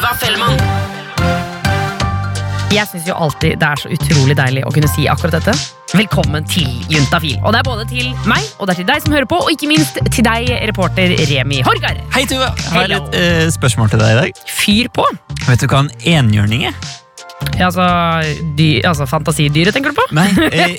Tuva Fellmann. Jeg syns jo alltid det er så utrolig deilig å kunne si akkurat dette. Velkommen til Juntafil. Og det er både til meg og det er til deg som hører på, og ikke minst til deg, reporter Remi Horgar. Hei, Tuva. Jeg har Hello. et eh, spørsmål til deg i dag. Fyr på. Vet du hva en enhjørning er? Ja, altså, dy, altså fantasidyret, tenker du på? Nei,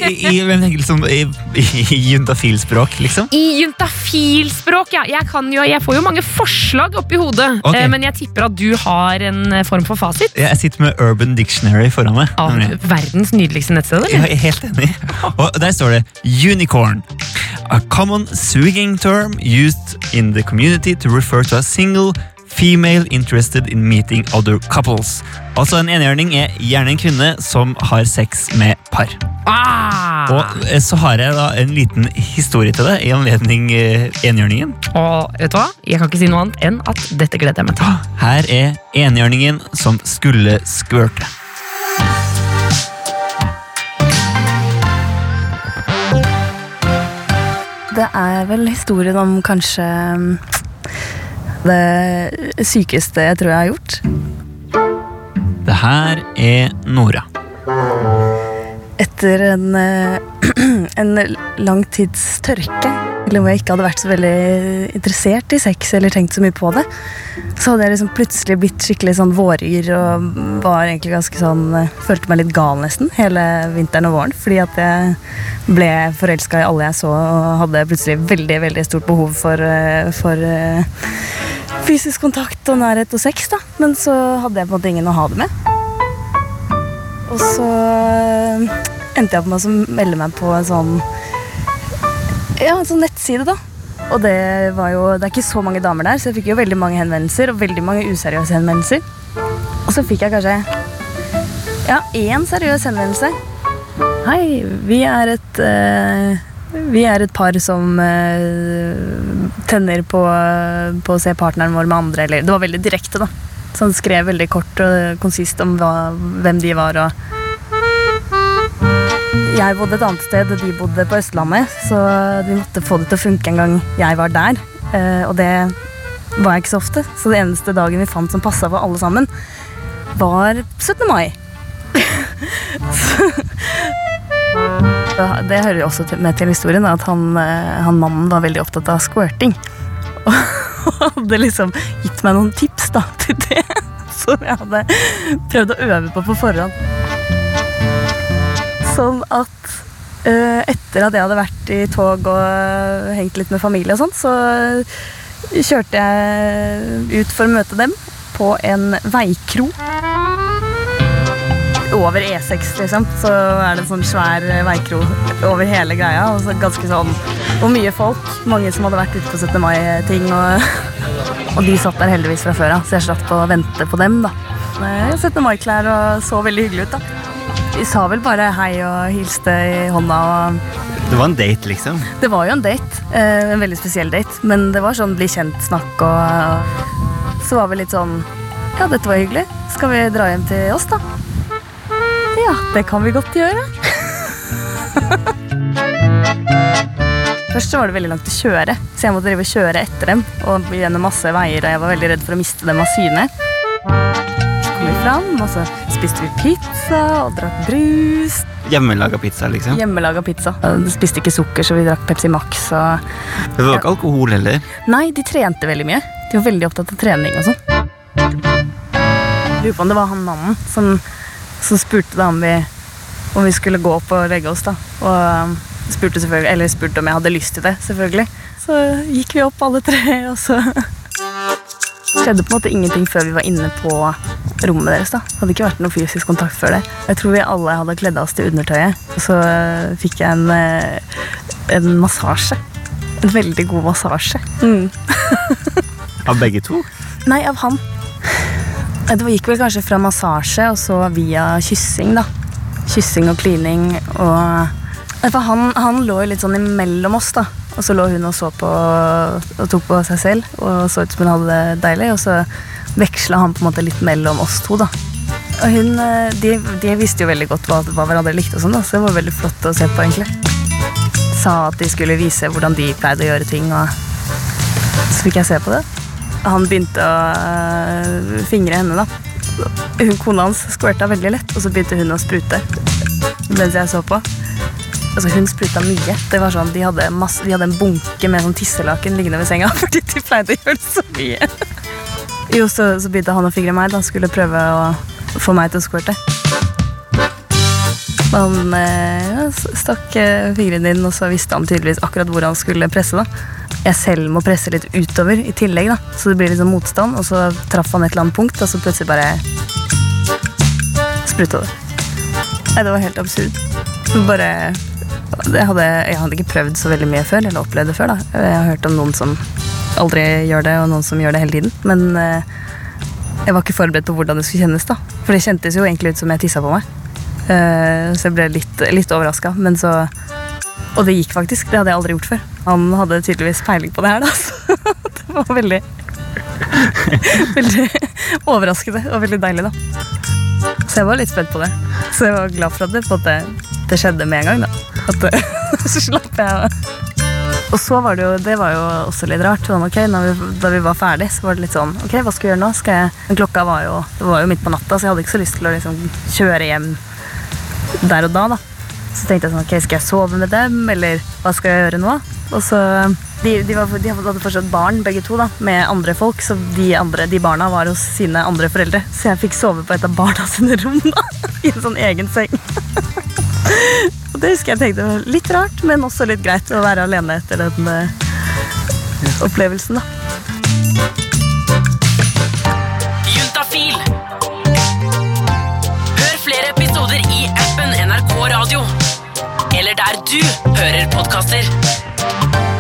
i, i, liksom i, i, juntafilspråk, liksom. I juntafilspråk, ja. Jeg, kan jo, jeg får jo mange forslag oppi hodet, okay. eh, men jeg tipper at du har en eh, form for fasit. Jeg sitter med Urban Dictionary foran meg. Av verdens nydeligste nettsted, eller? er helt enig. Og der står det unicorn. A common swinging term used in the community to refer to a single female interested in meeting other couples. Altså En enhjørning er gjerne en kvinne som har sex med par. Ah! Og eh, så har jeg da en liten historie til deg i anledning eh, enhjørningen. Og vet du hva? Jeg kan ikke si noe annet enn at dette gleder jeg meg til. Her er enhjørningen som skulle skvørte. Det er vel historien om kanskje mm, det sykeste jeg tror jeg har gjort. Det her er Nora. Etter en, eh, en lang tids tørke, eller hvor jeg ikke hadde vært så veldig interessert i sex eller tenkt så mye på det, så hadde jeg liksom plutselig blitt skikkelig sånn våryr og var egentlig ganske sånn eh, Følte meg litt gal nesten hele vinteren og våren. Fordi at jeg ble forelska i alle jeg så og hadde plutselig veldig veldig stort behov for, eh, for fysisk kontakt og nærhet og sex. da Men så hadde jeg på en måte ingen å ha det med. Og så øh, endte jeg på meg å melde meg på en sånn Ja, en sånn nettside, da. Og det var jo Det er ikke så mange damer der, så jeg fikk jo veldig mange henvendelser, og veldig mange useriøse henvendelser. Og så fikk jeg kanskje Ja, én seriøs henvendelse. Hei, vi er et øh, Vi er et par som øh, tenner på, på å se partneren vår med andre, eller Det var veldig direkte, da. Så han skrev veldig kort og konsist om hva, hvem de var. Og jeg bodde et annet sted, og de bodde på Østlandet. Så vi måtte få det til å funke en gang jeg var der. Eh, og det var jeg ikke så ofte. Så det eneste dagen vi fant som passa for alle sammen, var 17. mai. Så det hører jo også med til historien at han, eh, han mannen var veldig opptatt av squirting. Og hadde liksom gitt meg noen tips da, til det som jeg hadde prøvd å øve på på forhånd. Sånn at uh, etter at jeg hadde vært i tog og hengt litt med familie og sånn, så kjørte jeg ut for å møte dem på en veikro. Over E6, liksom, så er det en sånn svær veikro over hele greia. Og så ganske sånn Og mye folk. Mange som hadde vært ute på 17. mai-ting. Og, og de satt der heldigvis fra før av, så jeg slapp å vente på dem. da. 17. mai-klær og så veldig hyggelig ut, da. De sa vel bare hei og hilste i hånda. og Det var en date, liksom. Det var jo en date. Eh, en veldig spesiell date. Men det var sånn bli kjent-snakk og Så var vi litt sånn Ja, dette var hyggelig. Skal vi dra hjem til oss, da? Ja, det kan vi godt gjøre. Først så var det veldig langt å kjøre, så jeg måtte drive og kjøre etter dem. Og gjennom masse veier, og jeg var veldig redd for å miste dem av syne. Så kom vi fram, og så spiste vi pizza og drakk brus. Hjemmelaga pizza, liksom. Hjemmelaga pizza. De spiste ikke sukker, så vi drakk Pepsi Max. Og Det var ikke alkohol heller. Nei, de trente veldig mye. De var veldig opptatt av trening og sånn. Lurer på om det var han mannen som, som spurte da om vi, om vi skulle gå opp og legge oss. da. Og um, spurte, selvfølgelig, eller spurte om jeg hadde lyst til det, selvfølgelig. Så gikk vi opp alle tre, og så skjedde på en måte ingenting før vi var inne på rommet deres. da. Det hadde ikke vært noe fysisk kontakt før det. Jeg tror vi alle hadde kledd av oss til undertøyet. Og så fikk jeg en, eh, en massasje. En veldig god massasje. Mm. Av begge to. Nei, av han. Det gikk vel kanskje fra massasje og så via kyssing, da. Kyssing og klining og For han, han lå jo litt sånn imellom oss, da. Og så lå hun og så på og tok på seg selv og så ut som hun hadde det deilig. Og så veksla han på en måte litt mellom oss to, da. Og hun, eh, de, de visste jo veldig godt hva, hva hverandre likte, og sånn da, så det var veldig flott å se på, egentlig. Sa at de skulle vise hvordan de pleide å gjøre ting, og så fikk jeg se på det. Han begynte å øh, fingre henne, da. Hun, kona hans squirta veldig lett, og så begynte hun å sprute mens jeg så på. Altså, hun spruta mye. Det var sånn, De hadde, masse, de hadde en bunke med sånn tisselaken liggende ved senga fordi de pleide å gjøre det så mye. Jo, så, så begynte han å fingre meg. Han skulle prøve å få meg til å squirte. Han eh, ja, stakk eh, fingrene inn, og så visste han tydeligvis akkurat hvor han skulle presse. da Jeg selv må presse litt utover i tillegg, da så det blir sånn motstand. Og så traff han et eller annet punkt, og så plutselig bare spruta det. Nei, det var helt absurd. Bare det hadde, Jeg hadde ikke prøvd så veldig mye før, eller opplevd det før. da Jeg har hørt om noen som aldri gjør det, og noen som gjør det hele tiden. Men eh, jeg var ikke forberedt på hvordan det skulle kjennes. da For det kjentes jo egentlig ut som jeg tissa på meg. Eh, så jeg ble litt, litt overraska. Men så Og det gikk faktisk. Det hadde jeg aldri gjort før. Han hadde tydeligvis peiling på det her, da. Så det var veldig Veldig overraskende og veldig deilig, da. Så jeg var litt spent på det. Så jeg var glad for at det, på at det, det skjedde med en gang. da At det, Så slapp jeg av. Og så var det jo Det var jo også litt rart. Sånn, okay, vi, Da vi var ferdig, så var det litt sånn Ok, hva skal vi gjøre nå? Jeg, klokka var jo Det var jo midt på natta, så jeg hadde ikke så lyst til å liksom kjøre hjem der og da. da Så tenkte jeg sånn Ok, skal jeg sove med dem, eller hva skal jeg gjøre nå? Og så de, de, var, de hadde fortsatt barn, begge to, da med andre folk. Så de, andre, de barna var hos sine andre foreldre. Så jeg fikk sove på et av barna sine rom. da I en sånn egen seng. Og det husker jeg tenkte var litt rart, men også litt greit å være alene etter den uh, opplevelsen. da der du hører podkaster.